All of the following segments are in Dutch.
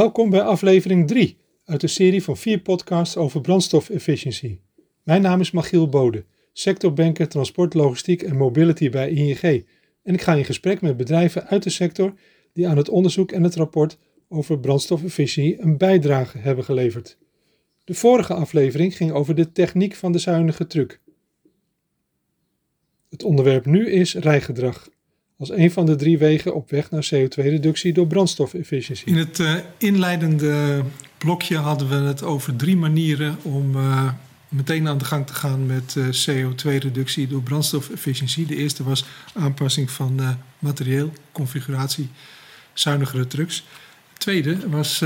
Welkom bij aflevering 3 uit de serie van vier podcasts over brandstofefficiëntie. Mijn naam is Machiel Bode, sectorbanker transport, logistiek en mobility bij ING. En ik ga in gesprek met bedrijven uit de sector die aan het onderzoek en het rapport over brandstofefficiëntie een bijdrage hebben geleverd. De vorige aflevering ging over de techniek van de zuinige truck. Het onderwerp nu is rijgedrag als een van de drie wegen op weg naar CO2-reductie door brandstofefficiëntie. In het uh, inleidende blokje hadden we het over drie manieren om uh, meteen aan de gang te gaan met uh, CO2-reductie door brandstofefficiëntie. De eerste was aanpassing van materieel, configuratie, zuinigere trucks. De tweede was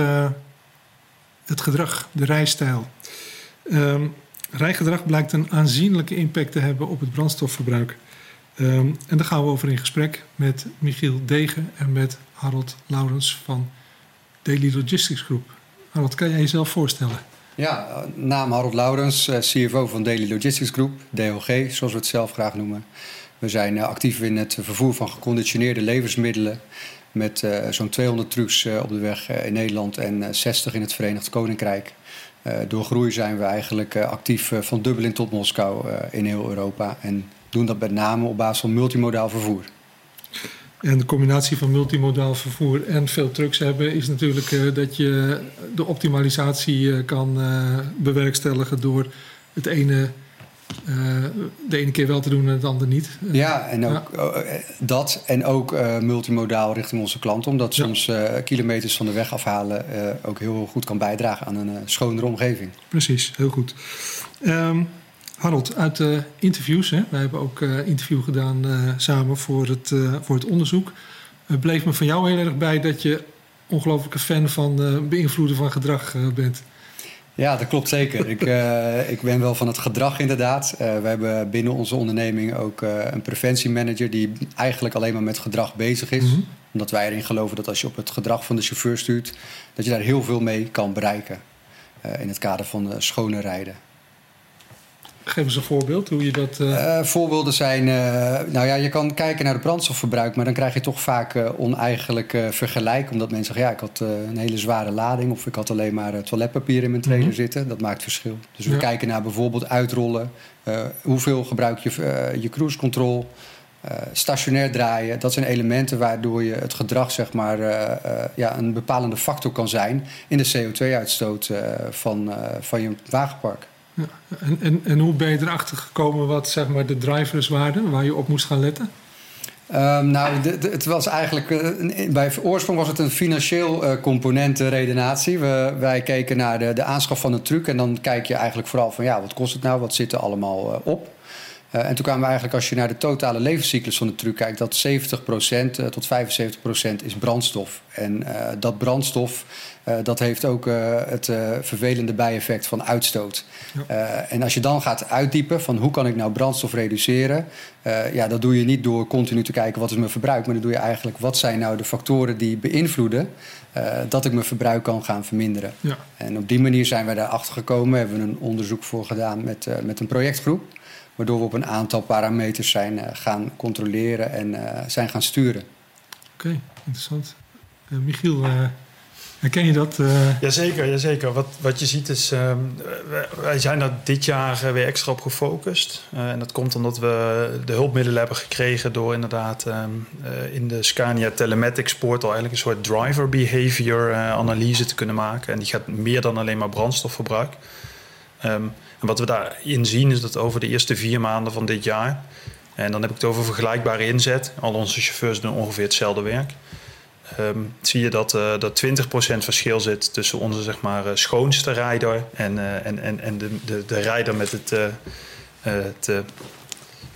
het gedrag, de rijstijl. Um, rijgedrag blijkt een aanzienlijke impact te hebben op het brandstofverbruik. Um, en daar gaan we over in gesprek met Michiel Degen en met Harold Laurens van Daily Logistics Group. Harold, kan jij jezelf voorstellen? Ja, naam Harold Laurens, eh, CFO van Daily Logistics Group, DLG, zoals we het zelf graag noemen. We zijn eh, actief in het vervoer van geconditioneerde levensmiddelen met uh, zo'n 200 trucks op de weg in Nederland en 60 in het Verenigd Koninkrijk. door groei zijn we eigenlijk actief van Dublin tot Moskou in heel Europa en doen dat met name op basis van multimodaal vervoer. En de combinatie van multimodaal vervoer en veel trucks hebben is natuurlijk uh, dat je de optimalisatie uh, kan uh, bewerkstelligen door het ene de ene keer wel te doen en het andere niet. Ja, en ook ja. dat en ook multimodaal richting onze klanten, omdat ja. soms kilometers van de weg afhalen ook heel goed kan bijdragen aan een schonere omgeving. Precies, heel goed. Um, Harold, uit de interviews, hè, wij hebben ook uh, interview gedaan uh, samen voor het, uh, voor het onderzoek. Het bleef me van jou heel erg bij dat je ongelooflijke fan van beïnvloeden van gedrag bent. Ja, dat klopt zeker. ik, ik ben wel van het gedrag inderdaad. we hebben binnen onze onderneming ook een preventiemanager die eigenlijk alleen maar met gedrag bezig is. Mm -hmm. Omdat wij erin geloven dat als je op het gedrag van de chauffeur stuurt, dat je daar heel veel mee kan bereiken. in het kader van schone rijden. Geef eens een voorbeeld hoe je dat. Uh... Uh, voorbeelden zijn. Uh, nou ja, je kan kijken naar het brandstofverbruik, maar dan krijg je toch vaak oneigenlijk vergelijk. Omdat mensen zeggen: ja, ik had een hele zware lading of ik had alleen maar toiletpapier in mijn trailer -hmm. zitten. Dat maakt verschil. Dus we ja. kijken naar bijvoorbeeld uitrollen. hoeveel gebruik je je cruise control? stationair draaien, dat zijn elementen waardoor je het gedrag zeg maar, ja, een bepalende factor kan zijn in de CO2-uitstoot van, van je wagenpark. En, en, en hoe ben je erachter gekomen wat zeg maar, de drivers waren waar je op moest gaan letten? Um, nou, het was eigenlijk. Uh, bij oorsprong was het een financieel uh, component redenatie. We, wij keken naar de, de aanschaf van een truc. En dan kijk je eigenlijk vooral van ja, wat kost het nou? Wat zit er allemaal uh, op? En toen kwamen we eigenlijk, als je naar de totale levenscyclus van de truc kijkt, dat 70% tot 75% is brandstof. En dat brandstof uh, dat heeft ook het vervelende bijeffect van uitstoot. Ja. en als je dan gaat uitdiepen van hoe kan ik nou brandstof reduceren, ja, dat doe je niet door continu te kijken wat is mijn verbruik, maar dan doe je eigenlijk wat zijn nou de factoren die beïnvloeden dat ik mijn verbruik kan gaan verminderen. Ja. En op die manier zijn we daarachter gekomen, hebben we een onderzoek voor gedaan met, met een projectgroep, waardoor we op een aantal parameters zijn gaan controleren en zijn gaan sturen. Oké, okay, interessant. Michiel, Herken je dat? Uh... Jazeker, jazeker. Wat, wat je ziet is, uh, wij zijn daar dit jaar weer extra op gefocust. Uh, en dat komt omdat we de hulpmiddelen hebben gekregen door inderdaad um, in de Scania Telematics portal eigenlijk een soort driver behavior analyse te kunnen maken. En die gaat meer dan alleen maar brandstofverbruik. Um, en wat we daarin zien is dat over de eerste vier maanden van dit jaar, en dan heb ik het over vergelijkbare inzet, al onze chauffeurs doen ongeveer hetzelfde werk. Um, zie je dat uh, er 20% verschil zit tussen onze zeg maar, uh, schoonste rijder en, uh, en, en, en de, de, de rijder met het, het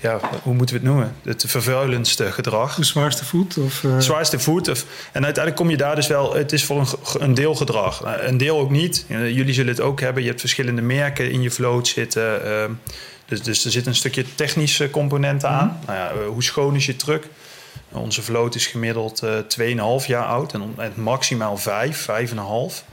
ja, hoe moeten we het noemen? Het vervuilendste gedrag. De zwaarste voet? Of, Zwaarste voet. Of, en uiteindelijk kom je daar dus wel, het is voor een, een deel gedrag. Een deel ook niet. Jullie zullen het ook hebben. Je hebt verschillende merken in je vloot zitten. Ehm, dus, dus er zit een stukje technische componenten aan. Mm -hmm. nou ja, hoe schoon is je truck? Onze vloot is gemiddeld uh, 2,5 jaar oud en het maximaal 5, 5,5.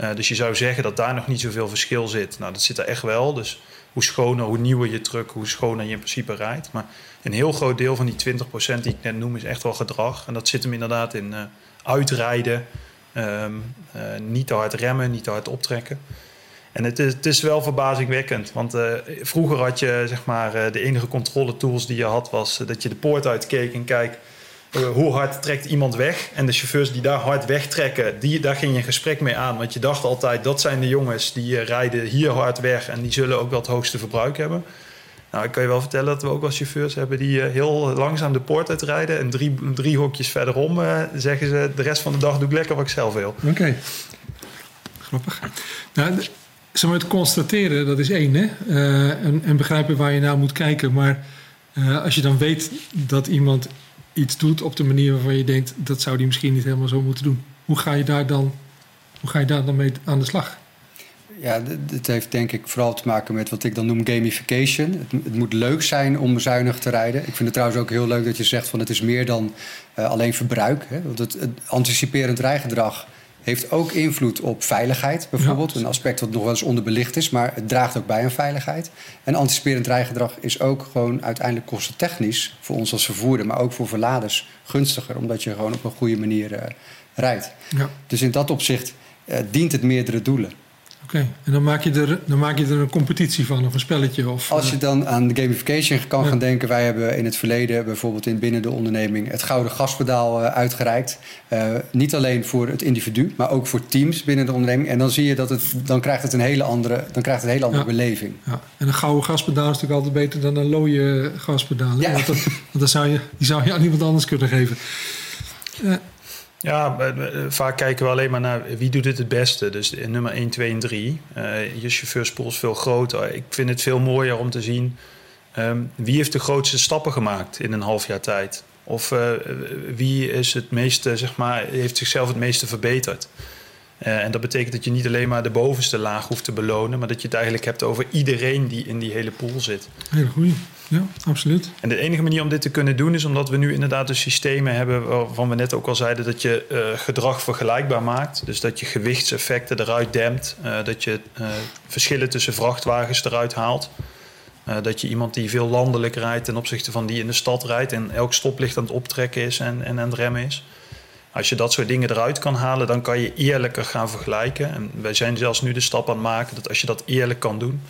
Uh, dus je zou zeggen dat daar nog niet zoveel verschil zit. Nou, dat zit er echt wel. Dus hoe schoner, hoe nieuwer je truck, hoe schoner je in principe rijdt. Maar een heel groot deel van die 20% die ik net noem is echt wel gedrag. En dat zit hem inderdaad in uh, uitrijden, Ehm, eh, niet te hard remmen, niet te hard optrekken. En het is, het is wel verbazingwekkend. Want eh, vroeger had je zeg maar, eh, de enige controle tools die je had, was dat je de poort uitkeek en kijk hoe hard trekt iemand weg. En de chauffeurs die daar hard wegtrekken, die, daar ging je een gesprek mee aan. Want je dacht altijd, dat zijn de jongens die rijden hier hard weg en die zullen ook wel het hoogste verbruik hebben. Nou, ik kan je wel vertellen dat we ook wel chauffeurs hebben die heel langzaam de poort uitrijden. En drie, drie hokjes verderom zeggen ze: de rest van de dag doe ik lekker wat ik zelf wil. Oké. Grappig. Nou, zeg maar, het constateren, dat is één, hè? En, en, begrijpen waar je naar moet kijken. Maar als je dan weet dat iemand iets doet op de manier waarvan je denkt... dat zou die misschien niet helemaal zo moeten doen. Hoe ga je daar dan, hoe ga je daar dan mee aan de slag? Ja, het heeft denk ik vooral te maken met wat ik dan noem gamification. Het, het, moet leuk zijn om zuinig te rijden. Ik vind het trouwens ook heel leuk dat je zegt van het is meer dan uh, alleen verbruik. Hè? Want het anticiperend rijgedrag heeft ook invloed op veiligheid, bijvoorbeeld. Een aspect wat nog wel eens onderbelicht is, maar het draagt ook bij aan veiligheid. En anticiperend rijgedrag is ook gewoon uiteindelijk kostentechnisch voor ons als vervoerder, maar ook voor verladers gunstiger, omdat je gewoon op een goede manier uh, rijdt. Ja. Dus in dat opzicht uh, dient het meerdere doelen. Oké, en dan maak, je er, dan maak je er een competitie van of een spelletje? Of, Als je eh, dan aan de gamification kan gaan denken... wij hebben in het verleden bijvoorbeeld in binnen de onderneming... het gouden gaspedaal uh, uitgereikt. Uh, niet alleen voor het individu, maar ook voor teams binnen de onderneming. En dan zie je dat het, dan krijgt het een hele andere, dan krijgt het een hele andere ja. beleving. Ja. En een gouden gaspedaal is natuurlijk altijd beter dan een looie gaspedaal. Ja. Want, dat, want dan zou je, die zou je aan iemand anders kunnen geven. Ja, vaak kijken we alleen maar naar wie doet het het beste. Dus nummer 1, 2 en 3. Uh, je chauffeurspool is veel groter. Ik vind het veel mooier om te zien um, wie heeft de grootste stappen gemaakt in een half jaar tijd. Of uh, wie is het meeste, zeg maar, heeft zichzelf het meeste verbeterd. Uh, en dat betekent dat je niet alleen maar de bovenste laag hoeft te belonen, maar dat je het eigenlijk hebt over iedereen die in die hele pool zit. Hele goeie. Ja, absoluut. En de enige manier om dit te kunnen doen is omdat we nu inderdaad de systemen hebben waarvan we net ook al zeiden dat je uh, gedrag vergelijkbaar maakt. Dus dat je gewichtseffecten eruit dempt, uh, dat je uh, verschillen tussen vrachtwagens eruit haalt. dat je iemand die veel landelijk rijdt ten opzichte van die in de stad rijdt en elk stoplicht aan het optrekken is en, en aan het remmen is. Als je dat soort dingen eruit kan halen, dan kan je eerlijker gaan vergelijken. En wij zijn zelfs nu de stap aan het maken dat als je dat eerlijk kan doen,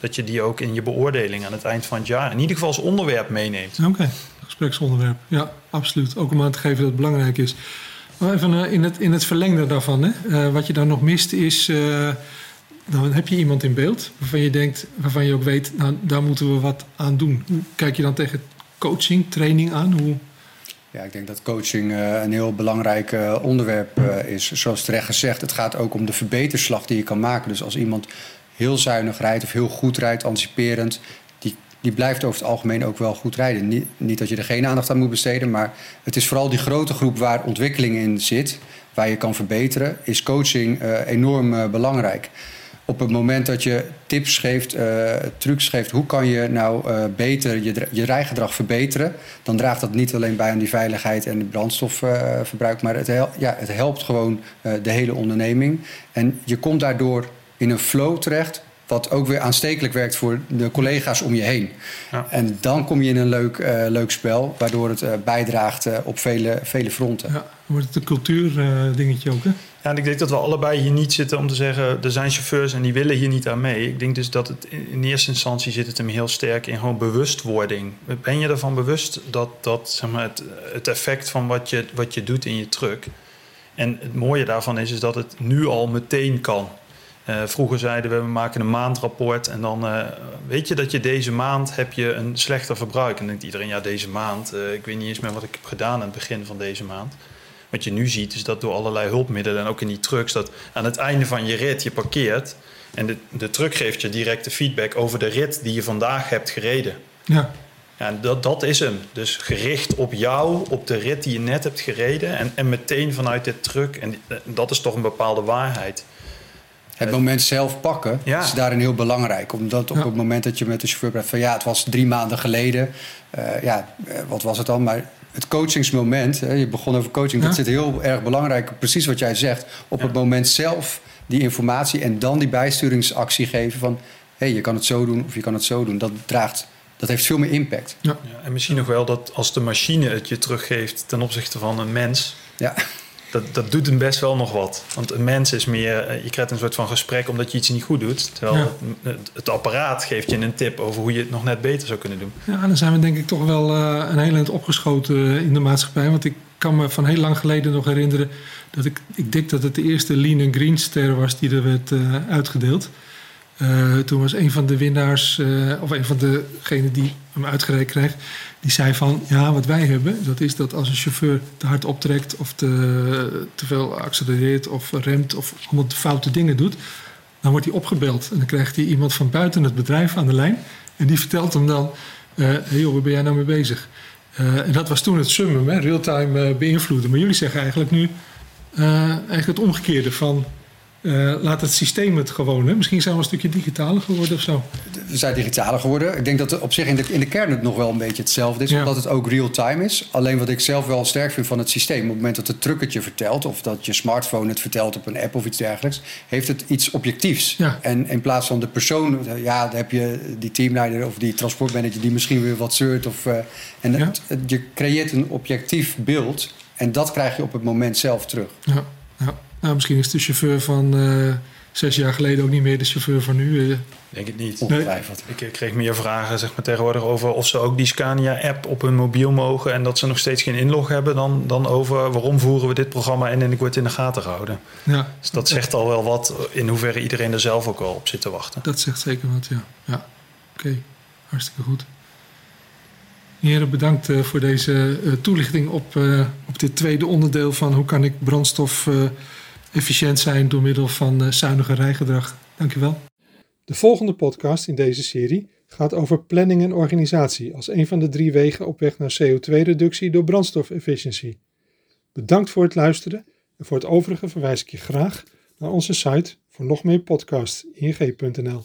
dat je die ook in je beoordeling aan het eind van het jaar in ieder geval als onderwerp meeneemt. Oké, okay. gespreksonderwerp. Ja, absoluut. Ook om aan te geven dat het belangrijk is. Maar even uh, in, het, in het verlengde daarvan, hè? Uh, wat je dan nog mist is. Uh, dan heb je iemand in beeld waarvan je denkt, waarvan je ook weet, nou, daar moeten we wat aan doen. Hoe kijk je dan tegen coaching, training aan? Hoe, ja, ik denk dat coaching een heel belangrijk onderwerp is. Zoals terecht gezegd, het gaat ook om de verbeterslag die je kan maken. Dus als iemand heel zuinig rijdt of heel goed rijdt, anticiperend, die, die blijft over het algemeen ook wel goed rijden. Niet, niet dat je er geen aandacht aan moet besteden, maar het is vooral die grote groep waar ontwikkeling in zit, waar je kan verbeteren, is coaching enorm belangrijk op het moment dat je tips geeft, uh, trucs geeft, hoe kan je nou beter je, je rijgedrag verbeteren, dan draagt dat niet alleen bij aan die veiligheid en het brandstofverbruik, maar het, hel ja, het helpt gewoon de hele onderneming. En je komt daardoor in een flow terecht, wat ook weer aanstekelijk werkt voor de collega's om je heen. Ja. En dan kom je in een leuk, leuk spel, waardoor het bijdraagt op vele, vele fronten. Ja, wordt het een cultuurdingetje ook, hè? Ja, en ik denk dat we allebei hier niet zitten om te zeggen... er zijn chauffeurs en die willen hier niet aan mee. Ik denk dus dat het in eerste instantie zit het hem heel sterk in gewoon bewustwording. Ben je ervan bewust dat, dat zeg maar, het, het effect van wat je, wat je doet in je truck... en het mooie daarvan is, is dat het nu al meteen kan. Uh, vroeger zeiden we, we maken een maandrapport en dan uh, weet je dat je deze maand heb je een slechter verbruik. En dan denkt iedereen, ja deze maand, uh, ik weet niet eens meer wat ik heb gedaan aan het begin van deze maand. Wat je nu ziet is dat door allerlei hulpmiddelen en ook in die trucks, dat aan het einde van je rit je parkeert en de, de truck geeft je directe feedback over de rit die je vandaag hebt gereden. Ja. Ja, dat, dat is hem. Dus gericht op jou, op de rit die je net hebt gereden en, en meteen vanuit dit truck. En dat is toch een bepaalde waarheid. Het moment zelf pakken ja. is daarin heel belangrijk. Omdat op ja. het moment dat je met de chauffeur praat van ja, het was drie maanden geleden. Uh, ja, wat was het dan? Maar het coachingsmoment, hè, je begon over coaching, ja. dat zit heel erg belangrijk. Precies wat jij zegt. Op het moment zelf die informatie en dan die bijsturingsactie geven van hé, hey, je kan het zo doen of je kan het zo doen. Dat draagt. Dat heeft veel meer impact. Ja. en misschien nog wel dat als de machine het je teruggeeft ten opzichte van een mens. Ja dat, dat doet hem best wel nog wat. Want een mens is meer, eh, je krijgt een soort van gesprek omdat je iets niet goed doet. Terwijl Ja. het, het apparaat geeft je een tip over hoe je het nog net beter zou kunnen doen. Ja, dan zijn we denk ik toch wel eh, een heel eind opgeschoten eh, in de maatschappij. Want ik kan me van heel lang geleden nog herinneren dat ik, ik denk dat het de eerste Lean and Green ster was die er werd uitgedeeld. Eh, toen was een van de winnaars, eh, of een van degenen die hem uitgereikt krijgt, die zei van ja, wat wij hebben, dat is dat als een chauffeur te hard optrekt of te, te veel accelereert of remt of allemaal foute dingen doet, dan wordt hij opgebeld. En dan krijgt hij iemand van buiten het bedrijf aan de lijn. En die vertelt hem dan, eh hey waar ben jij nou mee bezig? En dat was toen het summum, real-time beïnvloeden. Maar jullie zeggen eigenlijk nu eigenlijk het omgekeerde van... eh, laat het systeem het gewoon. Hè? Misschien zijn we een stukje digitaler geworden of zo. We zijn digitaler geworden. Ik denk dat het op zich in de, in de kern het nog wel een beetje hetzelfde is. Ja. Omdat het ook real-time is. Alleen wat ik zelf wel sterk vind van het systeem. Op het moment dat het je vertelt. Of dat je smartphone het vertelt op een app of iets dergelijks. Heeft het iets objectiefs. Ja. En in plaats van de persoon. Ja, dan heb je die teamleider of die transportmanager. Die misschien weer wat zeurt. Of, eh, en Ja. het- het- je creëert een objectief beeld. En dat krijg je op het moment zelf terug. Ja, ja. Nou, misschien is de chauffeur van eh, zes jaar geleden ook niet meer de chauffeur van nu. eh. Denk het niet. Ongetwijfeld. Ik eh, kreeg meer vragen zeg maar, tegenwoordig over of ze ook die Scania-app op hun mobiel mogen en dat ze nog steeds geen inlog hebben, dan, dan over waarom voeren we dit programma in en ik word in de gaten gehouden. ja, Dus dat zegt al wel wat in hoeverre iedereen er zelf ook wel op zit te wachten. dat zegt zeker wat, ja. ja. Oké, hartstikke goed. Heren, bedankt eh, voor deze eh, toelichting op, eh, op dit tweede onderdeel van hoe kan ik brandstof eh, efficiënt zijn door middel van eh, zuiniger rijgedrag. Dank u wel. De volgende podcast in deze serie gaat over planning en organisatie als een van de drie wegen op weg naar CO2-reductie door brandstofefficiëntie. Bedankt voor het luisteren en voor het overige verwijs ik je graag naar onze site voor nog meer podcasts ing.nl.